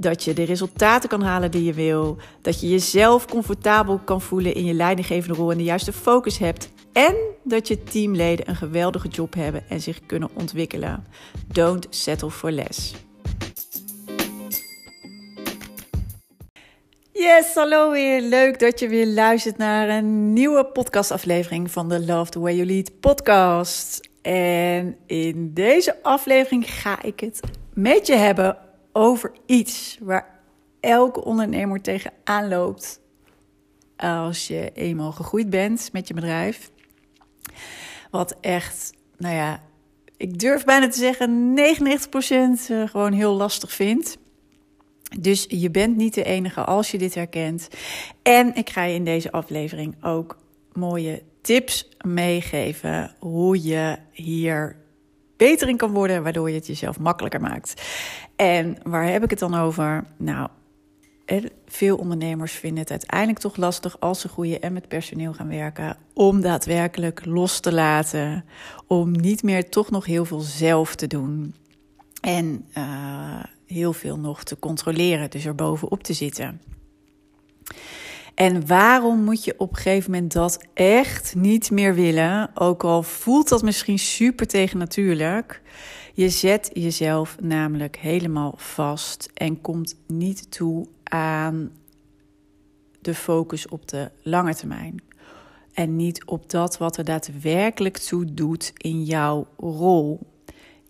Dat je de resultaten kan halen die je wil. Dat je jezelf comfortabel kan voelen in je leidinggevende rol en de juiste focus hebt. En dat je teamleden een geweldige job hebben en zich kunnen ontwikkelen. Don't settle for less. Yes, hallo weer. Leuk dat je weer luistert naar een nieuwe podcastaflevering van de Love the Way You Lead podcast. En in deze aflevering ga ik het met je hebben over iets waar elke ondernemer tegenaan loopt als je eenmaal gegroeid bent met je bedrijf. Wat echt, nou ja, ik durf bijna te zeggen 99% eh, gewoon heel lastig vindt. Dus je bent niet de enige als je dit herkent. En ik ga je in deze aflevering ook mooie tips meegeven hoe je hier beter in kan worden, waardoor je het jezelf makkelijker maakt. En waar heb ik het dan over? Nou, veel ondernemers vinden het uiteindelijk toch lastig als ze groeien en met personeel gaan werken, om daadwerkelijk los te laten, om niet meer toch nog heel veel zelf te doen. En uh, heel veel nog te controleren, dus er bovenop te zitten. En waarom moet je op een gegeven moment dat echt niet meer willen? Ook al voelt dat misschien super tegennatuurlijk. Je zet jezelf namelijk helemaal vast en komt niet toe aan de focus op de lange termijn. En niet op dat wat er daadwerkelijk toe doet in jouw rol.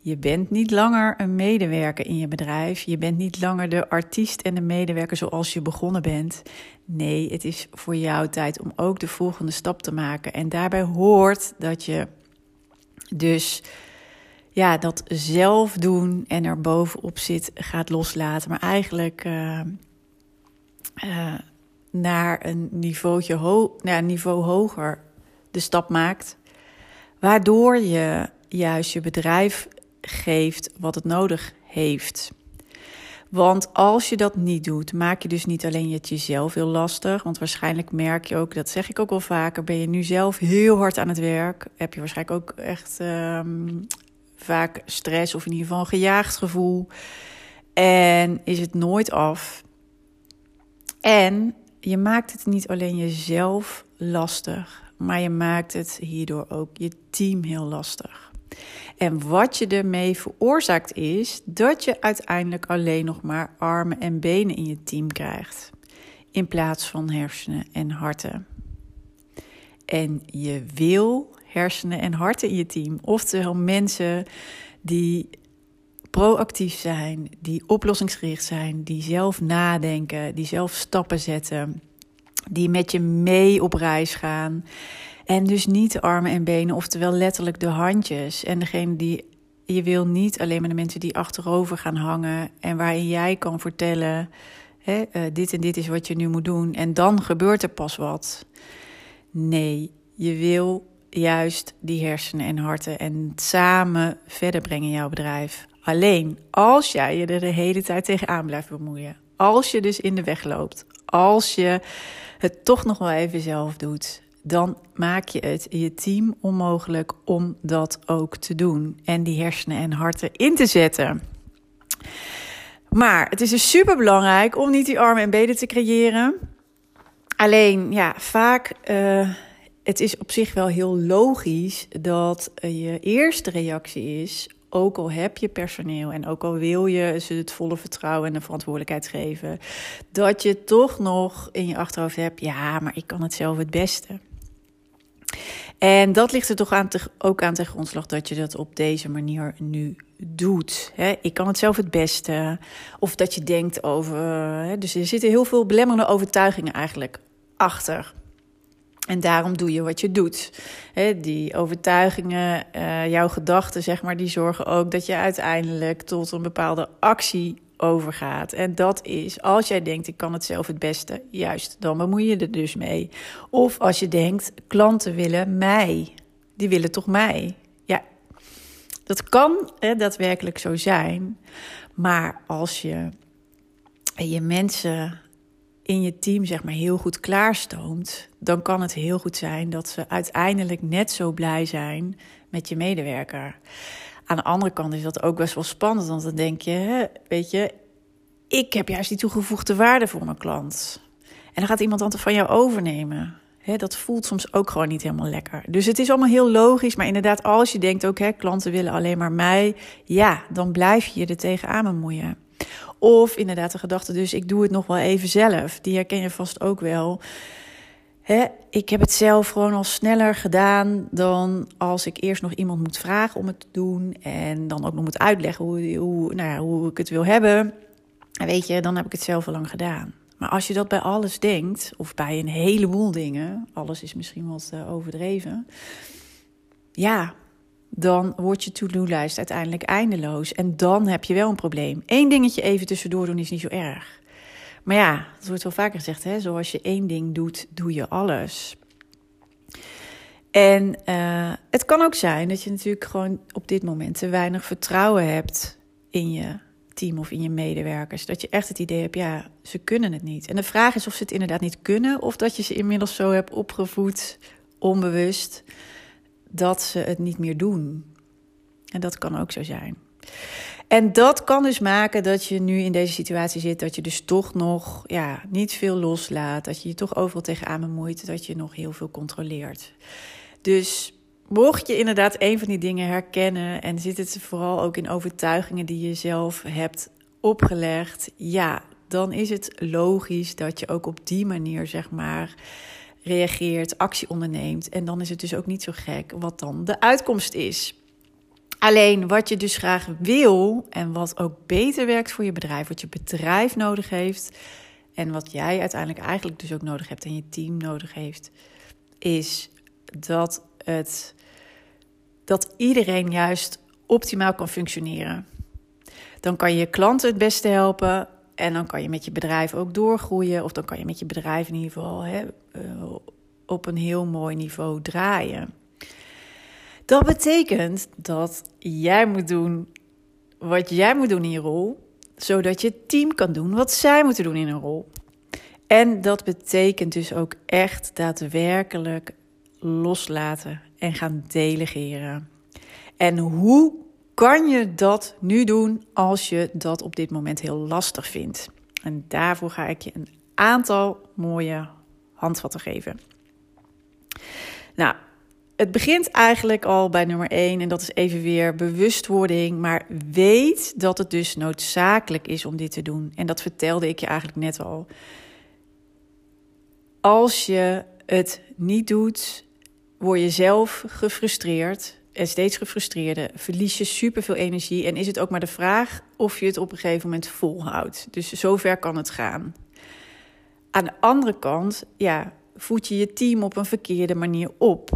Je bent niet langer een medewerker in je bedrijf. Je bent niet langer de artiest en de medewerker zoals je begonnen bent. Nee, het is voor jou tijd om ook de volgende stap te maken. En daarbij hoort dat je dus ja, dat zelf doen en er bovenop zit gaat loslaten. Maar eigenlijk uh, uh, naar een niveautje ho niveau hoger de stap maakt. Waardoor je juist je bedrijf geeft wat het nodig heeft. Want als je dat niet doet, maak je dus niet alleen het jezelf heel lastig. Want waarschijnlijk merk je ook, dat zeg ik ook wel vaker, ben je nu zelf heel hard aan het werk. Heb je waarschijnlijk ook echt um, vaak stress of in ieder geval een gejaagd gevoel. En is het nooit af. En je maakt het niet alleen jezelf lastig, maar je maakt het hierdoor ook je team heel lastig. En wat je ermee veroorzaakt is dat je uiteindelijk alleen nog maar armen en benen in je team krijgt, in plaats van hersenen en harten. En je wil hersenen en harten in je team, oftewel mensen die proactief zijn, die oplossingsgericht zijn, die zelf nadenken, die zelf stappen zetten, die met je mee op reis gaan en dus niet de armen en benen, oftewel letterlijk de handjes. En degene die je wil niet alleen maar de mensen die achterover gaan hangen en waarin jij kan vertellen: hè, uh, dit en dit is wat je nu moet doen. En dan gebeurt er pas wat. Nee, je wil juist die hersenen en harten en samen verder brengen jouw bedrijf. Alleen als jij je er de hele tijd tegenaan blijft bemoeien. Als je dus in de weg loopt. Als je het toch nog wel even zelf doet dan maak je het je team onmogelijk om dat ook te doen en die hersenen en harten in te zetten. Maar het is dus super belangrijk om niet die armen en benen te creëren. Alleen, ja, vaak. Uh, het is op zich wel heel logisch dat je eerste reactie is ook al heb je personeel en ook al wil je ze het volle vertrouwen en de verantwoordelijkheid geven, dat je toch nog in je achterhoofd hebt: ja, maar ik kan het zelf het beste. En dat ligt er toch aan te, ook aan ten grondslag dat je dat op deze manier nu doet. ik kan het zelf het beste. Of dat je denkt over. dus er zitten heel veel belemmerende overtuigingen eigenlijk achter. En daarom doe je wat je doet. die overtuigingen, uh, jouw gedachten, zeg maar, die zorgen ook dat je uiteindelijk tot een bepaalde actie overgaat. En dat is als jij denkt, ik kan het zelf het beste, juist, dan bemoei je er dus mee. Of als je denkt, klanten willen mij, die willen toch mij. Ja, dat kan daadwerkelijk zo zijn. Maar als je je mensen in je team zeg maar heel goed klaarstoomt, dan kan het heel goed zijn dat ze uiteindelijk net zo blij zijn met je medewerker. Aan de andere kant is dat ook best wel spannend, want dan denk je, weet je, ik heb juist die toegevoegde waarde voor mijn klant. En dan gaat iemand dan van jou overnemen. Hè, dat voelt soms ook gewoon niet helemaal lekker. Dus het is allemaal heel logisch. Maar inderdaad, als je denkt ook, hè, klanten willen alleen maar mij. Ja, dan blijf je je er tegenaan bemoeien. Of inderdaad de gedachte, dus ik doe het nog wel even zelf. Die herken je vast ook wel. Ik heb het zelf gewoon al sneller gedaan dan als ik eerst nog iemand moet vragen om het te doen. En dan ook nog moet uitleggen hoe, hoe, nou ja, hoe ik het wil hebben. En weet je, dan heb ik het zelf al lang gedaan. Maar als je dat bij alles denkt, of bij een heleboel dingen, alles is misschien wat uh, overdreven. Ja, dan wordt je to-do-lijst uiteindelijk eindeloos. En dan heb je wel een probleem. Eén dingetje even tussendoor doen is niet zo erg. Maar ja, het wordt wel vaker gezegd, hè? zoals je één ding doet, doe je alles. En uh, het kan ook zijn dat je natuurlijk gewoon op dit moment te weinig vertrouwen hebt in je team of in je medewerkers. Dat je echt het idee hebt, ja, ze kunnen het niet. En de vraag is of ze het inderdaad niet kunnen, of dat je ze inmiddels zo hebt opgevoed, onbewust, dat ze het niet meer doen. En dat kan ook zo zijn. En dat kan dus maken dat je nu in deze situatie zit, dat je dus toch nog ja, niet veel loslaat, dat je je toch overal tegenaan bemoeit, dat je nog heel veel controleert. Dus mocht je inderdaad een van die dingen herkennen en zit het vooral ook in overtuigingen die je zelf hebt opgelegd, ja, dan is het logisch dat je ook op die manier, zeg maar, reageert, actie onderneemt. En dan is het dus ook niet zo gek wat dan de uitkomst is. Alleen wat je dus graag wil en wat ook beter werkt voor je bedrijf, wat je bedrijf nodig heeft en wat jij uiteindelijk eigenlijk dus ook nodig hebt en je team nodig heeft, is dat het dat iedereen juist optimaal kan functioneren. Dan kan je klanten het beste helpen en dan kan je met je bedrijf ook doorgroeien of dan kan je met je bedrijf in ieder geval hè, eh, op een heel mooi niveau draaien. Dat betekent dat jij moet doen wat jij moet doen in je rol, zodat je team kan doen wat zij moeten doen in een rol. En dat betekent dus ook echt daadwerkelijk loslaten en gaan delegeren. En hoe kan je dat nu doen als je dat op dit moment heel lastig vindt? En daarvoor ga ik je een aantal mooie handvatten geven. Nou, het begint eigenlijk al bij nummer 1 en dat is even weer bewustwording. Maar weet dat het dus noodzakelijk is om dit te doen. En dat vertelde ik je eigenlijk net al. Als je het niet doet, word je zelf gefrustreerd en steeds gefrustreerder. Verlies je superveel energie en is het ook maar de vraag of je het op een gegeven moment volhoudt. Dus zover kan het gaan. Aan de andere kant, ja, voed je je team op een verkeerde manier op.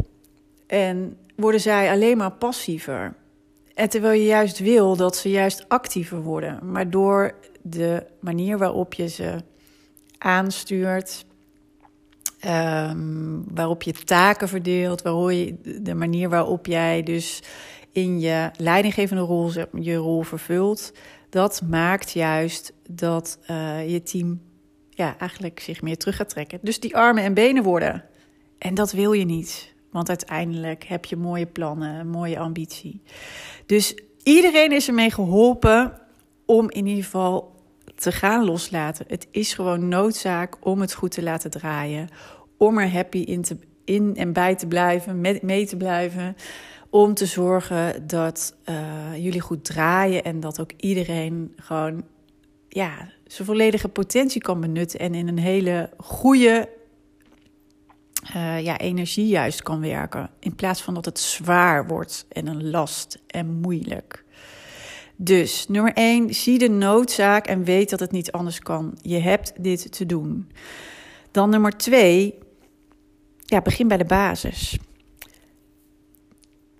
En worden zij alleen maar passiever. En terwijl je juist wil dat ze juist actiever worden. Maar door de manier waarop je ze aanstuurt, um, waarop je taken verdeelt, waarop je, de manier waarop jij dus in je leidinggevende rol je rol vervult, dat maakt juist dat uh, je team ja, eigenlijk zich meer terug gaat trekken. Dus die armen en benen worden. En dat wil je niet. Want uiteindelijk heb je mooie plannen, mooie ambitie. Dus iedereen is ermee geholpen om in ieder geval te gaan loslaten. Het is gewoon noodzaak om het goed te laten draaien. Om er happy in, te, in en bij te blijven, met, mee te blijven. Om te zorgen dat uh, jullie goed draaien en dat ook iedereen gewoon ja, zijn volledige potentie kan benutten en in een hele goede uh, ja, energie juist kan werken. In plaats van dat het zwaar wordt en een last en moeilijk. Dus nummer 1, zie de noodzaak en weet dat het niet anders kan. Je hebt dit te doen. Dan nummer 2, ja, begin bij de basis.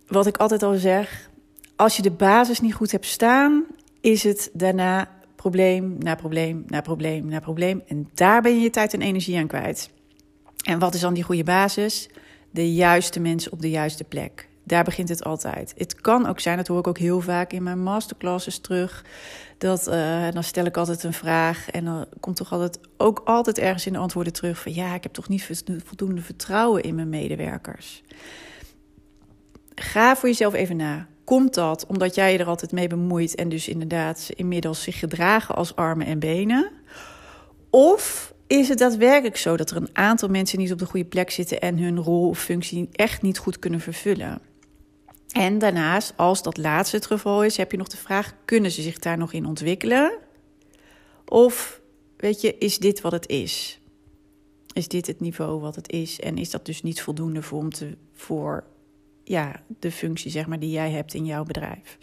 Wat ik altijd al zeg, als je de basis niet goed hebt staan, is het daarna probleem na probleem na probleem na probleem. En daar ben je je tijd en energie aan kwijt. En wat is dan die goede basis? De juiste mensen op de juiste plek. Daar begint het altijd. Het kan ook zijn, dat hoor ik ook heel vaak in mijn masterclasses terug. Dat, uh, dan stel ik altijd een vraag en dan komt toch altijd ook altijd ergens in de antwoorden terug van ja, ik heb toch niet voldoende vertrouwen in mijn medewerkers. Ga voor jezelf even na. Komt dat omdat jij je er altijd mee bemoeit en dus inderdaad inmiddels zich gedragen als armen en benen? Of is het daadwerkelijk zo dat er een aantal mensen niet op de goede plek zitten en hun rol of functie echt niet goed kunnen vervullen? En daarnaast, als dat laatste het geval is, heb je nog de vraag: kunnen ze zich daar nog in ontwikkelen? Of weet je, is dit wat het is? Is dit het niveau wat het is? En is dat dus niet voldoende voor, om te, voor ja, de functie zeg maar, die jij hebt in jouw bedrijf?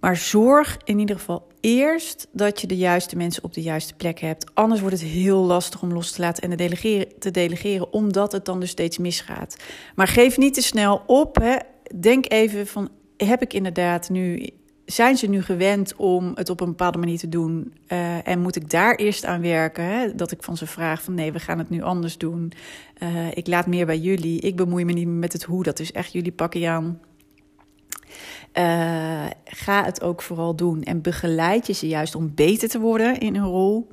Maar zorg in ieder geval eerst dat je de juiste mensen op de juiste plek hebt. Anders wordt het heel lastig om los te laten en te delegeren, te delegeren omdat het dan dus steeds misgaat. Maar geef niet te snel op. Hè. Denk even van, heb ik inderdaad nu... Zijn ze nu gewend om het op een bepaalde manier te doen? Uh, en moet ik daar eerst aan werken? Hè? Dat ik van ze vraag van nee, we gaan het nu anders doen. Uh, ik laat meer bij jullie. Ik bemoei me niet met het hoe. Dat is echt jullie pakken aan. Uh, ga het ook vooral doen en begeleid je ze juist om beter te worden in hun rol.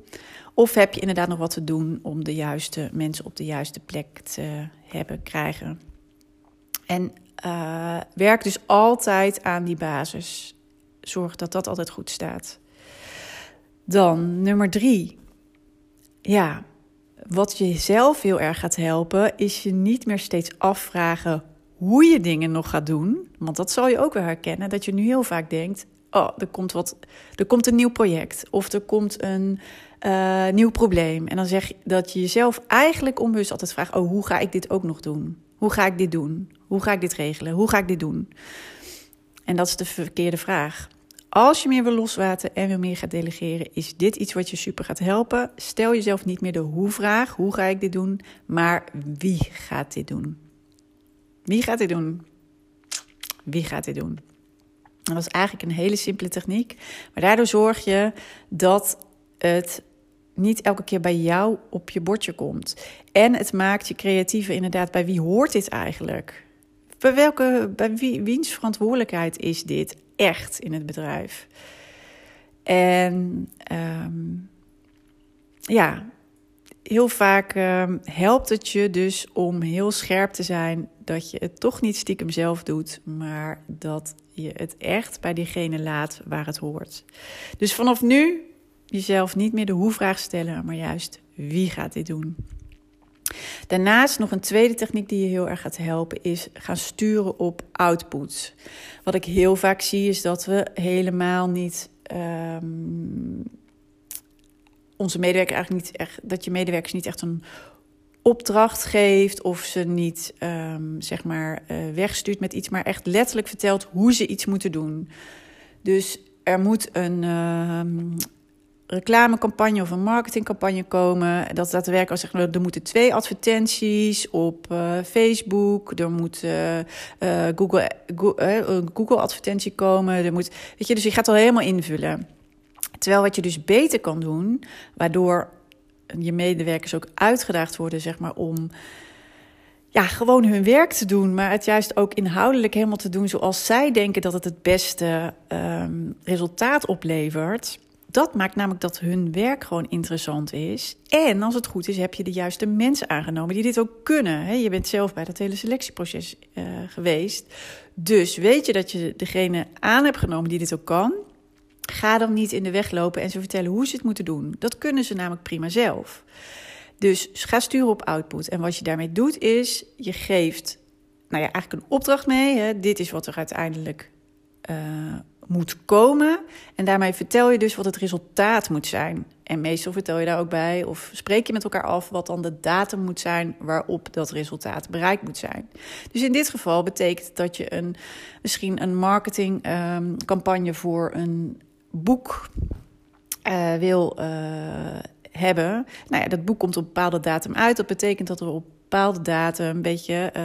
Of heb je inderdaad nog wat te doen om de juiste mensen op de juiste plek te hebben, krijgen. En werk dus altijd aan die basis. Zorg dat dat altijd goed staat. Dan nummer drie. Ja, wat je zelf heel erg gaat helpen, is je niet meer steeds afvragen hoe je dingen nog gaat doen. Want dat zal je ook wel herkennen. Dat je nu heel vaak denkt: oh, er komt, wat, er komt een nieuw project. Of er komt een uh, nieuw probleem. En dan zeg je dat je jezelf eigenlijk onbewust altijd vraagt: oh, hoe ga ik dit ook nog doen? Hoe ga ik dit doen? Hoe ga ik dit regelen? Hoe ga ik dit doen? En dat is de verkeerde vraag. Als je meer wil loswaten en wil meer gaat delegeren, is dit iets wat je super gaat helpen. Stel jezelf niet meer de hoe-vraag, hoe ga ik dit doen, maar wie gaat dit doen? Wie gaat dit doen? Wie gaat dit doen? Dat is eigenlijk een hele simpele techniek, maar daardoor zorg je dat het niet elke keer bij jou op je bordje komt. En het maakt je creatieve inderdaad. Bij wie hoort dit eigenlijk? Bij, welke, bij wie, wiens verantwoordelijkheid is dit echt in het bedrijf? En um, ja, heel vaak um, helpt het je dus om heel scherp te zijn dat je het toch niet stiekem zelf doet, maar dat je het echt bij diegene laat waar het hoort. Dus vanaf nu jezelf niet meer de hoe-vraag stellen, maar juist wie gaat dit doen. Daarnaast nog een tweede techniek die je heel erg gaat helpen is gaan sturen op outputs. Wat ik heel vaak zie is dat we helemaal niet um, onze medewerker eigenlijk niet echt dat je medewerkers niet echt een opdracht geeft of ze niet um, zeg maar uh, wegstuurt met iets, maar echt letterlijk vertelt hoe ze iets moeten doen. Dus er moet een, uh, reclamecampagne of een marketingcampagne komen. Dat daadwerkelijk als zeggen, er moeten twee advertenties op uh, Facebook, er moet uh, Google, Google advertentie komen. Er moet, weet je, dus je gaat al helemaal invullen. Terwijl wat je dus beter kan doen, waardoor je medewerkers ook uitgedaagd worden, zeg maar, om ja, gewoon hun werk te doen, maar het juist ook inhoudelijk helemaal te doen zoals zij denken dat het het beste um, resultaat oplevert dat maakt namelijk dat hun werk gewoon interessant is. En als het goed is, heb je de juiste mensen aangenomen die dit ook kunnen. Je bent zelf bij dat hele selectieproces uh, geweest. Dus weet je dat je degene aan hebt genomen die dit ook kan. Ga dan niet in de weg lopen en ze vertellen hoe ze het moeten doen. Dat kunnen ze namelijk prima zelf. Dus ga sturen op output. En wat je daarmee doet is, je geeft nou ja, eigenlijk een opdracht mee. Dit is wat er uiteindelijk uh, moet komen. En daarmee vertel je dus wat het resultaat moet zijn. En meestal vertel je daar ook bij of spreek je met elkaar af wat dan de datum moet zijn waarop dat resultaat bereikt moet zijn. Dus in dit geval betekent dat je een, misschien een marketingcampagne um, voor een boek uh, wil uh, hebben. Nou ja, dat boek komt op bepaalde datum uit. Dat betekent dat er op bepaalde datum een beetje, uh,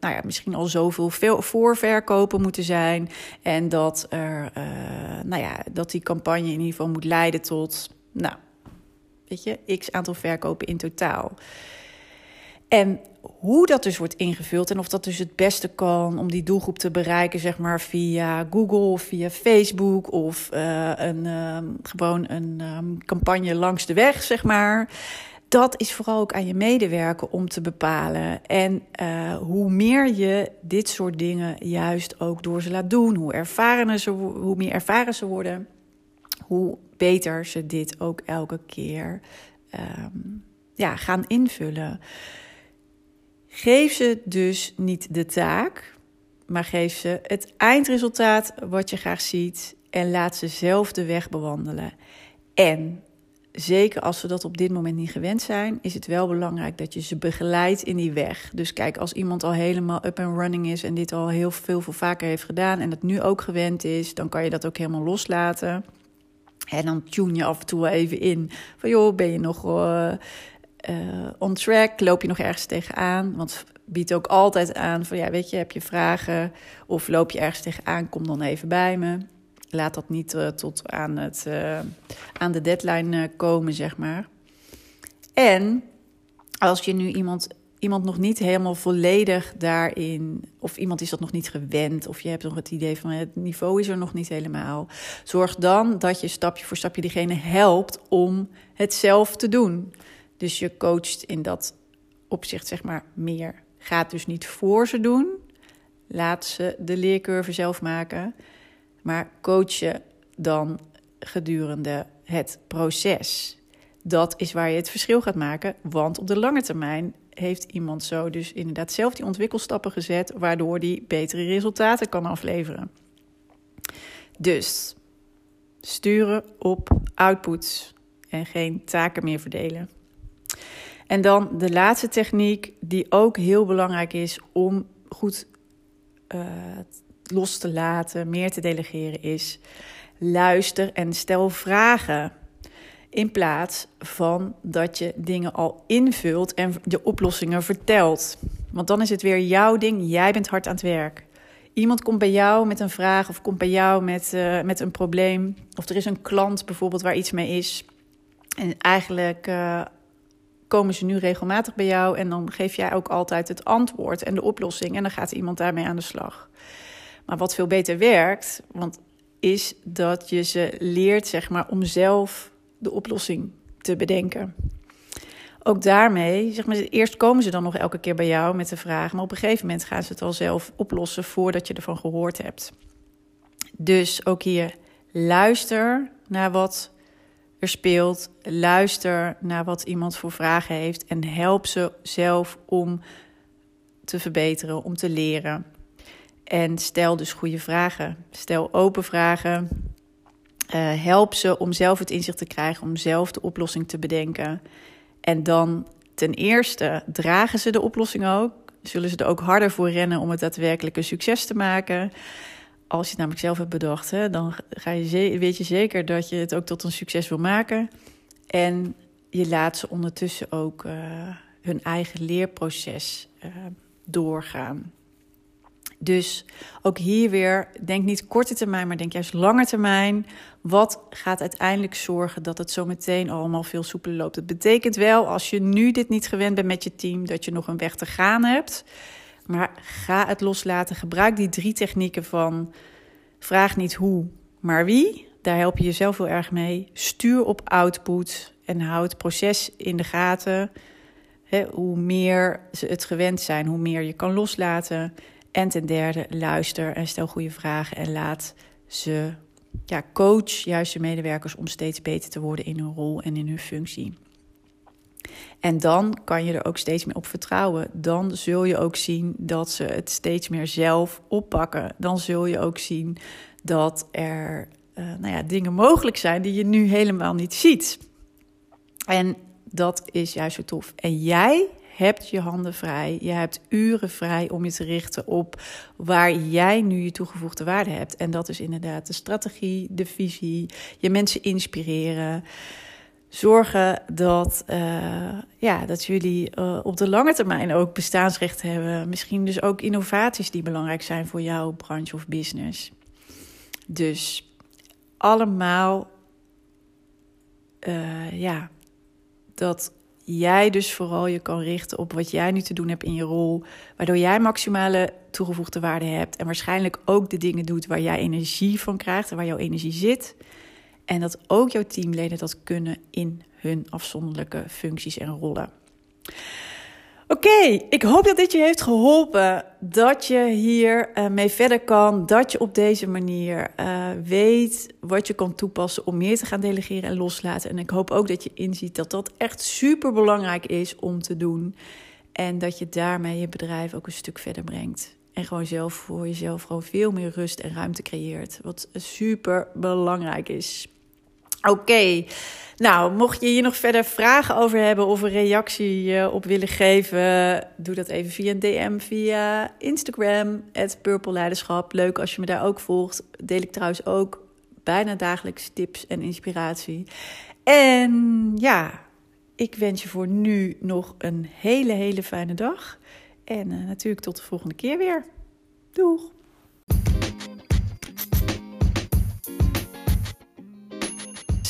nou ja, misschien al zoveel veel voorverkopen moeten zijn. En dat, er, uh, nou ja, dat die campagne in ieder geval moet leiden tot, nou, weet je, x aantal verkopen in totaal. En hoe dat dus wordt ingevuld en of dat dus het beste kan om die doelgroep te bereiken, zeg maar via Google via Facebook of uh, een, uh, gewoon een um, campagne langs de weg, zeg maar. Dat is vooral ook aan je medewerker om te bepalen. En uh, hoe meer je dit soort dingen juist ook door ze laat doen, hoe, ervaren ze, hoe meer ervaren ze worden, hoe beter ze dit ook elke keer um, ja, gaan invullen. Geef ze dus niet de taak, maar geef ze het eindresultaat wat je graag ziet en laat ze zelf de weg bewandelen. En zeker als ze dat op dit moment niet gewend zijn, is het wel belangrijk dat je ze begeleidt in die weg. Dus kijk, als iemand al helemaal up and running is en dit al heel veel, veel vaker heeft gedaan en het nu ook gewend is, dan kan je dat ook helemaal loslaten. En dan tune je af en toe even in van joh, ben je nog uh, on track? Loop je nog ergens tegenaan? Want biedt ook altijd aan van ja, weet je, heb je vragen of loop je ergens tegenaan? Kom dan even bij me. Laat dat niet uh, tot aan, het, uh, aan de deadline komen, zeg maar. En als je nu iemand, iemand nog niet helemaal volledig daarin, of iemand is dat nog niet gewend, of je hebt nog het idee van het niveau is er nog niet helemaal, zorg dan dat je stapje voor stapje diegene helpt om het zelf te doen. Dus je coacht in dat opzicht, zeg maar, meer. Gaat dus niet voor ze doen. Laat ze de leercurve zelf maken. Maar coach je dan gedurende het proces. Dat is waar je het verschil gaat maken. Want op de lange termijn heeft iemand zo dus inderdaad zelf die ontwikkelstappen gezet, waardoor die betere resultaten kan afleveren. Dus sturen op outputs en geen taken meer verdelen. En dan de laatste techniek, die ook heel belangrijk is om goed uh, los te laten, meer te delegeren, is luister en stel vragen. In plaats van dat je dingen al invult en de oplossingen vertelt. Want dan is het weer jouw ding, jij bent hard aan het werk. Iemand komt bij jou met een vraag of komt bij jou met, uh, met een probleem. Of er is een klant bijvoorbeeld waar iets mee is. En eigenlijk uh, komen ze nu regelmatig bij jou en dan geef jij ook altijd het antwoord en de oplossing en dan gaat iemand daarmee aan de slag. Maar wat veel beter werkt, want is dat je ze leert zeg maar om zelf de oplossing te bedenken. Ook daarmee, zeg maar, eerst komen ze dan nog elke keer bij jou met de vraag, maar op een gegeven moment gaan ze het al zelf oplossen voordat je ervan gehoord hebt. Dus ook hier luister naar wat er speelt. Luister naar wat iemand voor vragen heeft en help ze zelf om te verbeteren, om te leren. En stel dus goede vragen. Stel open vragen. Uh, help ze om zelf het inzicht te krijgen, om zelf de oplossing te bedenken. En dan ten eerste dragen ze de oplossing ook. Zullen ze er ook harder voor rennen om het daadwerkelijk een succes te maken als je het namelijk zelf hebt bedacht, hè, dan ga je weet je zeker dat je het ook tot een succes wil maken. En je laat ze ondertussen ook uh, hun eigen leerproces uh, doorgaan. Dus ook hier weer, denk niet korte termijn, maar denk juist lange termijn. Wat gaat uiteindelijk zorgen dat het zo meteen allemaal veel soepeler loopt? Het betekent wel, als je nu dit niet gewend bent met je team, dat je nog een weg te gaan hebt. Maar ga het loslaten. Gebruik die drie technieken van vraag niet hoe, maar wie. Daar help je jezelf heel erg mee. Stuur op output en houd het proces in de gaten. hoe meer ze het gewend zijn, hoe meer je kan loslaten. En ten derde, luister en stel goede vragen en laat ze ja, coach juist je medewerkers om steeds beter te worden in hun rol en in hun functie. En dan kan je er ook steeds meer op vertrouwen. Dan zul je ook zien dat ze het steeds meer zelf oppakken. Dan zul je ook zien dat er uh, nou ja, dingen mogelijk zijn die je nu helemaal niet ziet. En dat is juist zo tof. En jij hebt je handen vrij. Je hebt uren vrij om je te richten op waar jij nu je toegevoegde waarde hebt. En dat is inderdaad de strategie, de visie, je mensen inspireren zorgen dat, uh, ja, dat jullie uh, op de lange termijn ook bestaansrecht hebben. Misschien dus ook innovaties die belangrijk zijn voor jouw branche of business. Dus allemaal, uh, ja, dat jij dus vooral je kan richten op wat jij nu te doen hebt in je rol, waardoor jij maximale toegevoegde waarde hebt en waarschijnlijk ook de dingen doet waar jij energie van krijgt en waar jouw energie zit. En dat ook jouw teamleden dat kunnen in hun afzonderlijke functies en rollen. Oké, ik hoop dat dit je heeft geholpen. Dat je hier uh, mee verder kan. Dat je op deze manier uh, weet wat je kan toepassen om meer te gaan delegeren en loslaten. En ik hoop ook dat je inziet dat dat echt super belangrijk is om te doen. En dat je daarmee je bedrijf ook een stuk verder brengt. En gewoon zelf voor jezelf gewoon veel meer rust en ruimte creëert. Wat super belangrijk is. Oké, nou, mocht je hier nog verder vragen over hebben of een reactie uh, op willen geven, doe dat even via een DM via Instagram, Purple Leiderschap. Leuk als je me daar ook volgt. Deel ik trouwens ook bijna dagelijks tips en inspiratie. En ja, ik wens je voor nu nog een hele, hele fijne dag. En uh, natuurlijk tot de volgende keer weer. Doeg!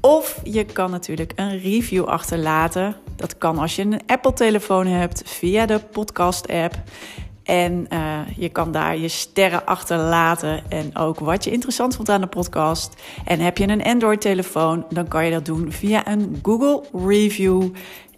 Of je kan natuurlijk een review achterlaten. Dat kan als je een Apple-telefoon hebt via de podcast-app. En uh, je kan daar je sterren achterlaten en ook wat je interessant vond aan de podcast. En heb je een Android-telefoon, dan kan je dat doen via een Google Review.